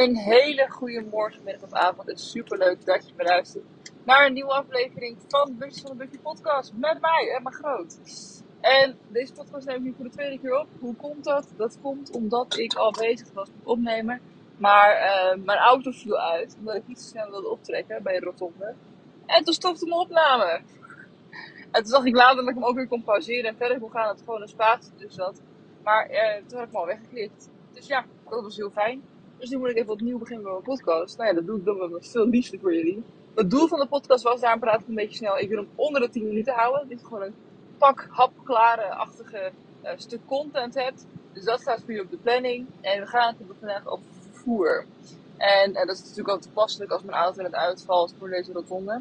Een hele goede morgen, middag of avond. Het is super leuk dat je beluistert naar een nieuwe aflevering van Busjes van de Busje Podcast. Met mij, Emma Groot. En deze podcast neem ik nu voor de tweede keer op. Hoe komt dat? Dat komt omdat ik al bezig was met opnemen. Maar uh, mijn auto viel uit, omdat ik niet zo snel wilde optrekken bij de rotonde. En toen stopte mijn opname. En toen dacht ik later dat ik hem ook weer kon pauzeren en verder kon gaan. Dat er gewoon een spatie tussen zat. Maar uh, toen heb ik hem al weggeklikt. Dus ja, dat was heel fijn. Dus nu moet ik even opnieuw beginnen met mijn podcast. Nou ja, dat doe ik dan met veel liefde voor jullie. Het doel van de podcast was, daarom praat ik een beetje snel. Ik wil hem onder de 10 minuten houden. Dit is gewoon een pak, hapklare-achtige uh, stuk content hebt. Dus dat staat voor je op de planning. En we gaan het vandaag over vervoer. En uh, dat is natuurlijk ook toepasselijk als mijn auto net uitvalt voor deze rotonde.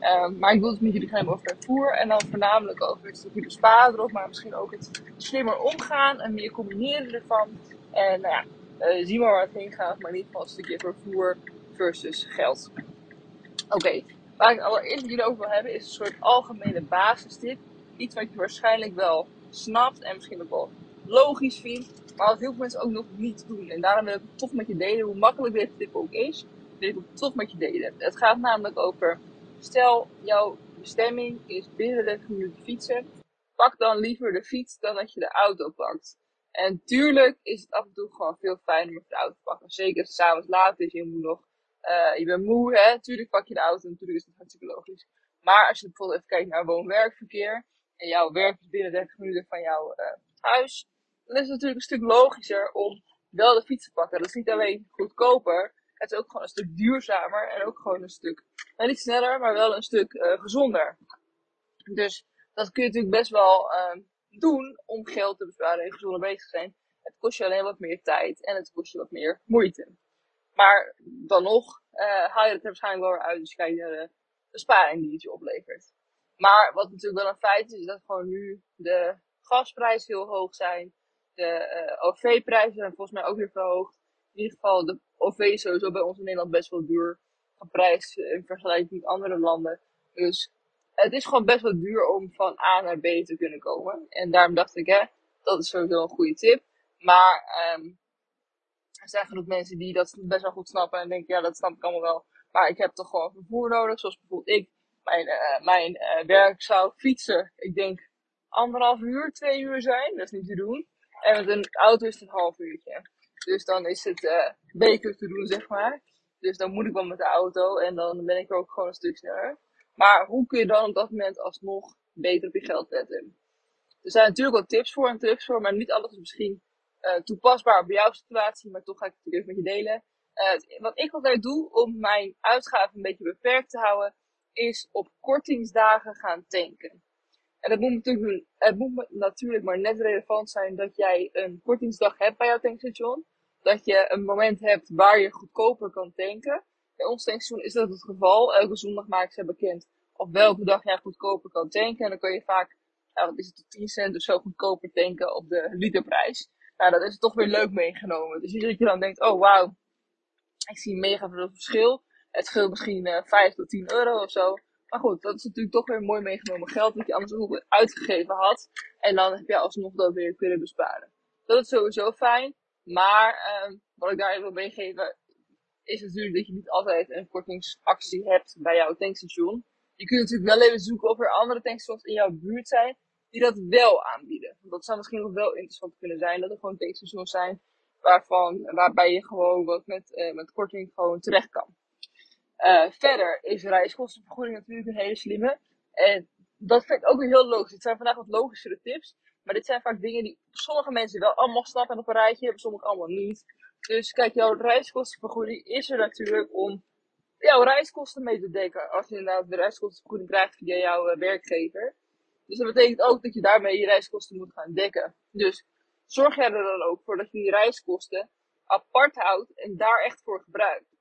Uh, maar ik wil het met jullie gaan over vervoer. En dan voornamelijk over het stukje besparen erop. Maar misschien ook het slimmer omgaan en meer combineren ervan. En nou ja, uh, zie maar waar het heen gaat, maar niet van een stukje vervoer versus geld. Oké, waar ik het allereerst jullie over wil hebben is een soort algemene basistip. Iets wat je waarschijnlijk wel snapt en misschien ook wel logisch vindt, maar wat heel veel mensen ook nog niet doen. En daarom wil ik het toch met je delen, hoe makkelijk deze tip ook is, wil ik het toch met je delen. Het gaat namelijk over, stel jouw bestemming is binnen 30 minuten fietsen, pak dan liever de fiets dan dat je de auto pakt. En tuurlijk is het af en toe gewoon veel fijner met de auto te pakken. Zeker als het s'avonds laat is, je moet nog, uh, je bent moe, hè. Tuurlijk pak je de auto, natuurlijk is het hartstikke logisch. Maar als je bijvoorbeeld even kijkt naar woon-werkverkeer, en jouw werk is binnen 30 minuten van jouw uh, huis, dan is het natuurlijk een stuk logischer om wel de fiets te pakken. Dat is niet alleen goedkoper, het is ook gewoon een stuk duurzamer en ook gewoon een stuk, nou niet sneller, maar wel een stuk uh, gezonder. Dus dat kun je natuurlijk best wel uh, doen om geld te besparen en gezonder bezig te zijn. Het kost je alleen wat meer tijd en het kost je wat meer moeite. Maar dan nog uh, haal je het er waarschijnlijk wel weer uit als je kijkt naar de besparing die het je oplevert. Maar wat natuurlijk wel een feit is, is dat gewoon nu de gasprijzen heel hoog zijn. De uh, OV-prijzen zijn volgens mij ook weer verhoogd. In ieder geval, de OV is sowieso bij ons in Nederland best wel duur geprijsd in vergelijking met andere landen. Dus het is gewoon best wel duur om van A naar B te kunnen komen. En daarom dacht ik, hè, dat is sowieso een goede tip. Maar um, er zijn genoeg mensen die dat best wel goed snappen en denken, ja, dat snap ik allemaal wel. Maar ik heb toch gewoon vervoer nodig, zoals bijvoorbeeld ik. Mijn, uh, mijn uh, werk zou fietsen, ik denk anderhalf uur, twee uur zijn. Dat is niet te doen. En met een auto is het een half uurtje. Dus dan is het uh, beter te doen, zeg maar. Dus dan moet ik wel met de auto en dan ben ik ook gewoon een stuk sneller. Maar hoe kun je dan op dat moment alsnog beter op je geld letten? Er zijn natuurlijk wel tips voor en trucs voor, maar niet alles is misschien uh, toepasbaar op jouw situatie. Maar toch ga ik het even met je delen. Uh, wat ik altijd doe om mijn uitgaven een beetje beperkt te houden, is op kortingsdagen gaan tanken. En dat moet natuurlijk, het moet natuurlijk maar net relevant zijn dat jij een kortingsdag hebt bij jouw tankstation. Dat je een moment hebt waar je goedkoper kan tanken. Bij ons tankstation is dat het geval. Elke zondag maken ze bekend op welke dag jij goedkoper kan tanken. En dan kan je vaak, nou, wat is het, tot 10 cent of zo goedkoper tanken op de literprijs. Nou, dat is toch weer leuk meegenomen. Dus dat je dan denkt, oh wauw, ik zie mega veel verschil. Het scheelt misschien uh, 5 tot 10 euro of zo. Maar goed, dat is natuurlijk toch weer mooi meegenomen geld dat je anders ook uitgegeven had. En dan heb je alsnog dat weer kunnen besparen. Dat is sowieso fijn. Maar uh, wat ik daar even wil meegeven, is natuurlijk dat je niet altijd een kortingsactie hebt bij jouw tankstation. Je kunt natuurlijk wel even zoeken of er andere tankstations in jouw buurt zijn die dat wel aanbieden. Want dat zou misschien nog wel interessant kunnen zijn, dat er gewoon tankstations zijn waarvan, waarbij je gewoon wat met, uh, met korting gewoon terecht kan. Uh, verder is reiskostenvergoeding natuurlijk een hele slimme. En dat vind ik ook weer heel logisch. Dit zijn vandaag wat logischere tips. Maar dit zijn vaak dingen die sommige mensen wel allemaal snappen op een rijtje hebben, sommige allemaal niet. Dus kijk, jouw reiskostenvergoeding is er natuurlijk om jouw reiskosten mee te dekken. Als je inderdaad de reiskostenvergoeding krijgt via jouw uh, werkgever. Dus dat betekent ook dat je daarmee je reiskosten moet gaan dekken. Dus zorg jij er dan ook voor dat je die reiskosten apart houdt en daar echt voor gebruikt.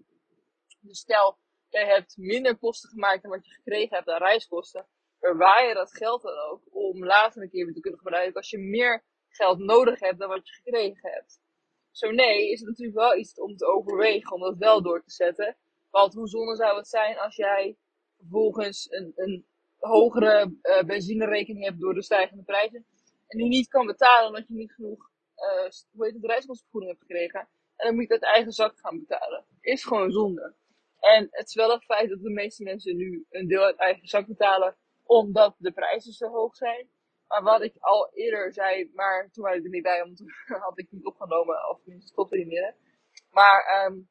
Dus stel, jij hebt minder kosten gemaakt dan wat je gekregen hebt aan reiskosten. Verwaar je dat geld dan ook om later een keer weer te kunnen gebruiken als je meer geld nodig hebt dan wat je gekregen hebt. Zo nee, is het natuurlijk wel iets om te overwegen om dat wel door te zetten. Want hoe zonde zou het zijn als jij vervolgens een, een hogere uh, benzinerekening hebt door de stijgende prijzen. En die niet kan betalen omdat je niet genoeg uh, hoe heet het, reiskostenvergoeding hebt gekregen. En dan moet je uit eigen zak gaan betalen. Is gewoon zonde. En het is wel het feit dat de meeste mensen nu een deel uit eigen zak betalen, omdat de prijzen zo hoog zijn. Maar wat ik al eerder zei, maar toen waren er niet bij, want toen had ik niet opgenomen, of tenminste stopte niet meer. Maar um,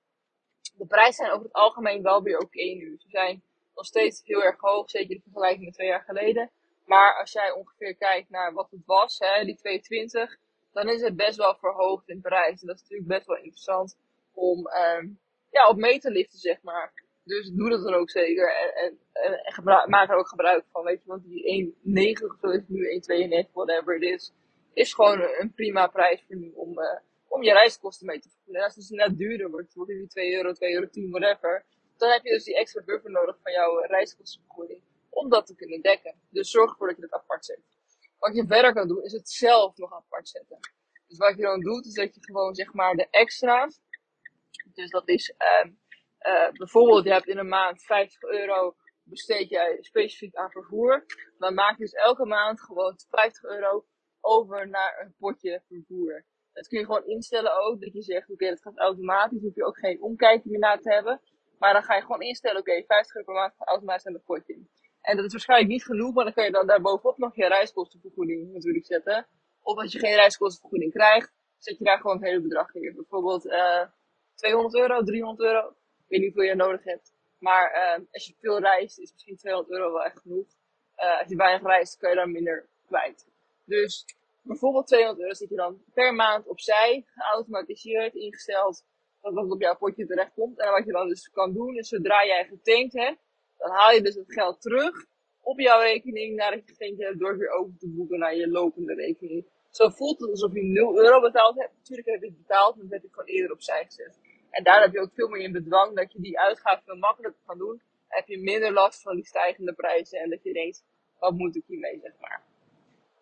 de prijzen zijn over het algemeen wel weer oké nu. Ze zijn nog steeds heel erg hoog, zeker in vergelijking met twee jaar geleden. Maar als jij ongeveer kijkt naar wat het was, hè, die 220, dan is het best wel verhoogd in prijs. En dat is natuurlijk best wel interessant om um, ja, op mee te liften, zeg maar. Dus doe dat dan ook zeker. En, en, en, maak er ook gebruik van, weet je. Want die 1,9 of zo is nu 1,92, whatever het is. Is gewoon een, prima prijs voor nu om, uh, om je reiskosten mee te vergoeden. En als het dus net duurder wordt, wordt het 2 euro, 2 euro 10, whatever. Dan heb je dus die extra buffer nodig van jouw reiskostenvergoeding. Om dat te kunnen dekken. Dus zorg ervoor dat je dat apart zet. Wat je verder kan doen, is het zelf nog apart zetten. Dus wat je dan doet, is dat je gewoon zeg maar de extra's. Dus dat is uh, uh, bijvoorbeeld, je hebt in een maand 50 euro besteed jij specifiek aan vervoer. Dan maak je dus elke maand gewoon 50 euro over naar een potje vervoer. Dat kun je gewoon instellen ook. Dat je zegt, oké, dat gaat automatisch. Hoef je ook geen omkijken meer naar te hebben. Maar dan ga je gewoon instellen, oké, okay, 50 euro per maand gaat automatisch naar het potje. En dat is waarschijnlijk niet genoeg, maar dan kan je dan daarbovenop nog je reiskostenvergoeding natuurlijk zetten. Of als je geen reiskostenvergoeding krijgt, zet je daar gewoon het hele bedrag in. Bijvoorbeeld uh, 200 euro, 300 euro. Ik weet niet hoeveel je nodig hebt. Maar uh, als je veel reist, is misschien 200 euro wel echt genoeg. Uh, als je weinig reist, kan je dan minder kwijt. Dus bijvoorbeeld 200 euro zit je dan per maand opzij, geautomatiseerd, ingesteld, dat dat op jouw potje terecht komt. En wat je dan dus kan doen, is zodra jij getankt hebt, dan haal je dus het geld terug op jouw rekening nadat je getankt hebt, door weer over te boeken naar je lopende rekening. Zo voelt het alsof je 0 euro betaald hebt. Natuurlijk heb je het betaald, maar dat heb je gewoon eerder opzij gezet. En daar heb je ook veel meer in bedwang dat je die uitgaven veel makkelijker kan doen. heb je minder last van die stijgende prijzen en dat je denkt, wat moet ik hiermee, zeg maar.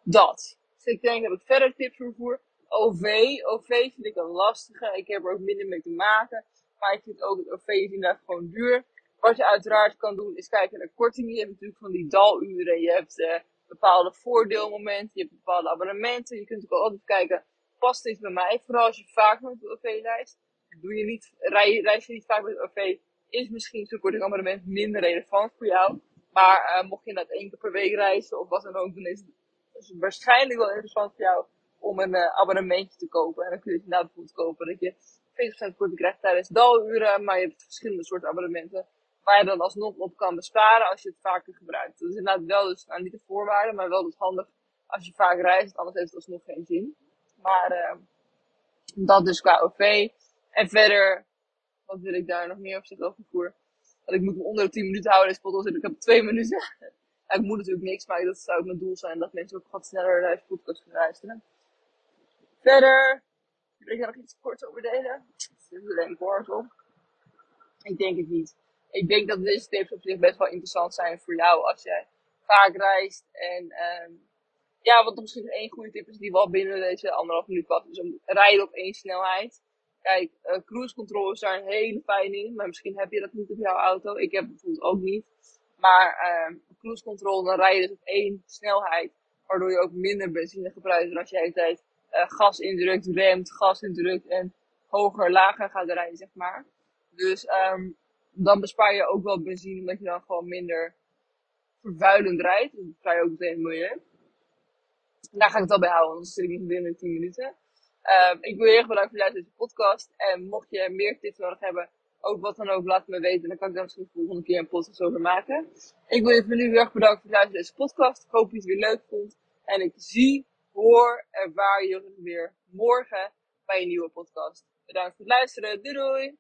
Dat. Dus ik denk dat ik verder tips vervoer. OV, OV vind ik een lastige. Ik heb er ook minder mee te maken. Maar ik vind ook het OV is inderdaad gewoon duur. Wat je uiteraard kan doen is kijken naar kortingen. Je hebt natuurlijk van die daluren. Je hebt uh, bepaalde voordeelmomenten. Je hebt bepaalde abonnementen. Je kunt ook altijd kijken, past dit bij mij? Vooral als je vaak met de OV reist doe je niet, rij, reis je niet vaak met OV, is misschien zo'n korting abonnement minder relevant voor jou. Maar uh, mocht je dat één keer per week reizen of wat dan ook, dan is het, waarschijnlijk wel interessant voor jou om een uh, abonnementje te kopen. En dan kun je het inderdaad bijvoorbeeld kopen dat je 20% korting krijgt tijdens daluren, maar je hebt verschillende soorten abonnementen. Waar je dan alsnog op kan besparen als je het vaker gebruikt. Dat is inderdaad wel dus, nou niet de voorwaarde, maar wel dus handig als je vaak reist, anders heeft het alsnog geen zin. Maar uh, dat dus qua OV. En verder, wat wil ik daar nog meer op zeggen over voer? Dat ik moet me onder de 10 minuten houden in podcast. Ik heb twee minuten. ik moet natuurlijk niks, maar dat zou ook mijn doel zijn. Dat mensen ook wat sneller deze podcast gaan luisteren. Verder, wil ik daar nog iets kort over delen? Dit is alleen kort op. Ik denk het niet. Ik denk dat deze tips op zich best wel interessant zijn voor jou als jij vaak reist. En um, ja, wat misschien één goede tip is die wel binnen deze anderhalf minuut past. Is om rijden op één snelheid. Kijk, uh, cruise control is daar een hele fijne in, maar misschien heb je dat niet op jouw auto. Ik heb het bijvoorbeeld ook niet. Maar uh, cruise control, dan rij je dus op één snelheid, waardoor je ook minder benzine gebruikt dan als je de tijd uh, gas indrukt, remt, gas indrukt en hoger, lager gaat rijden, zeg maar. Dus um, dan bespaar je ook wel benzine, omdat je dan gewoon minder vervuilend rijdt. Dan bespaar je ook meteen het milieu. Daar ga ik het wel bij houden, anders zit ik niet binnen 10 minuten. Um, ik wil je erg bedanken voor het deze podcast. En mocht je meer tips nodig hebben, ook wat dan ook, laat me weten. Dan kan ik daar misschien de volgende keer een podcast over maken. Ik wil je voor nu heel erg bedanken voor het luisteren deze podcast. Ik hoop dat je het weer leuk vond. En ik zie, hoor, ervaar je weer morgen bij een nieuwe podcast. Bedankt voor het luisteren. Doei doei!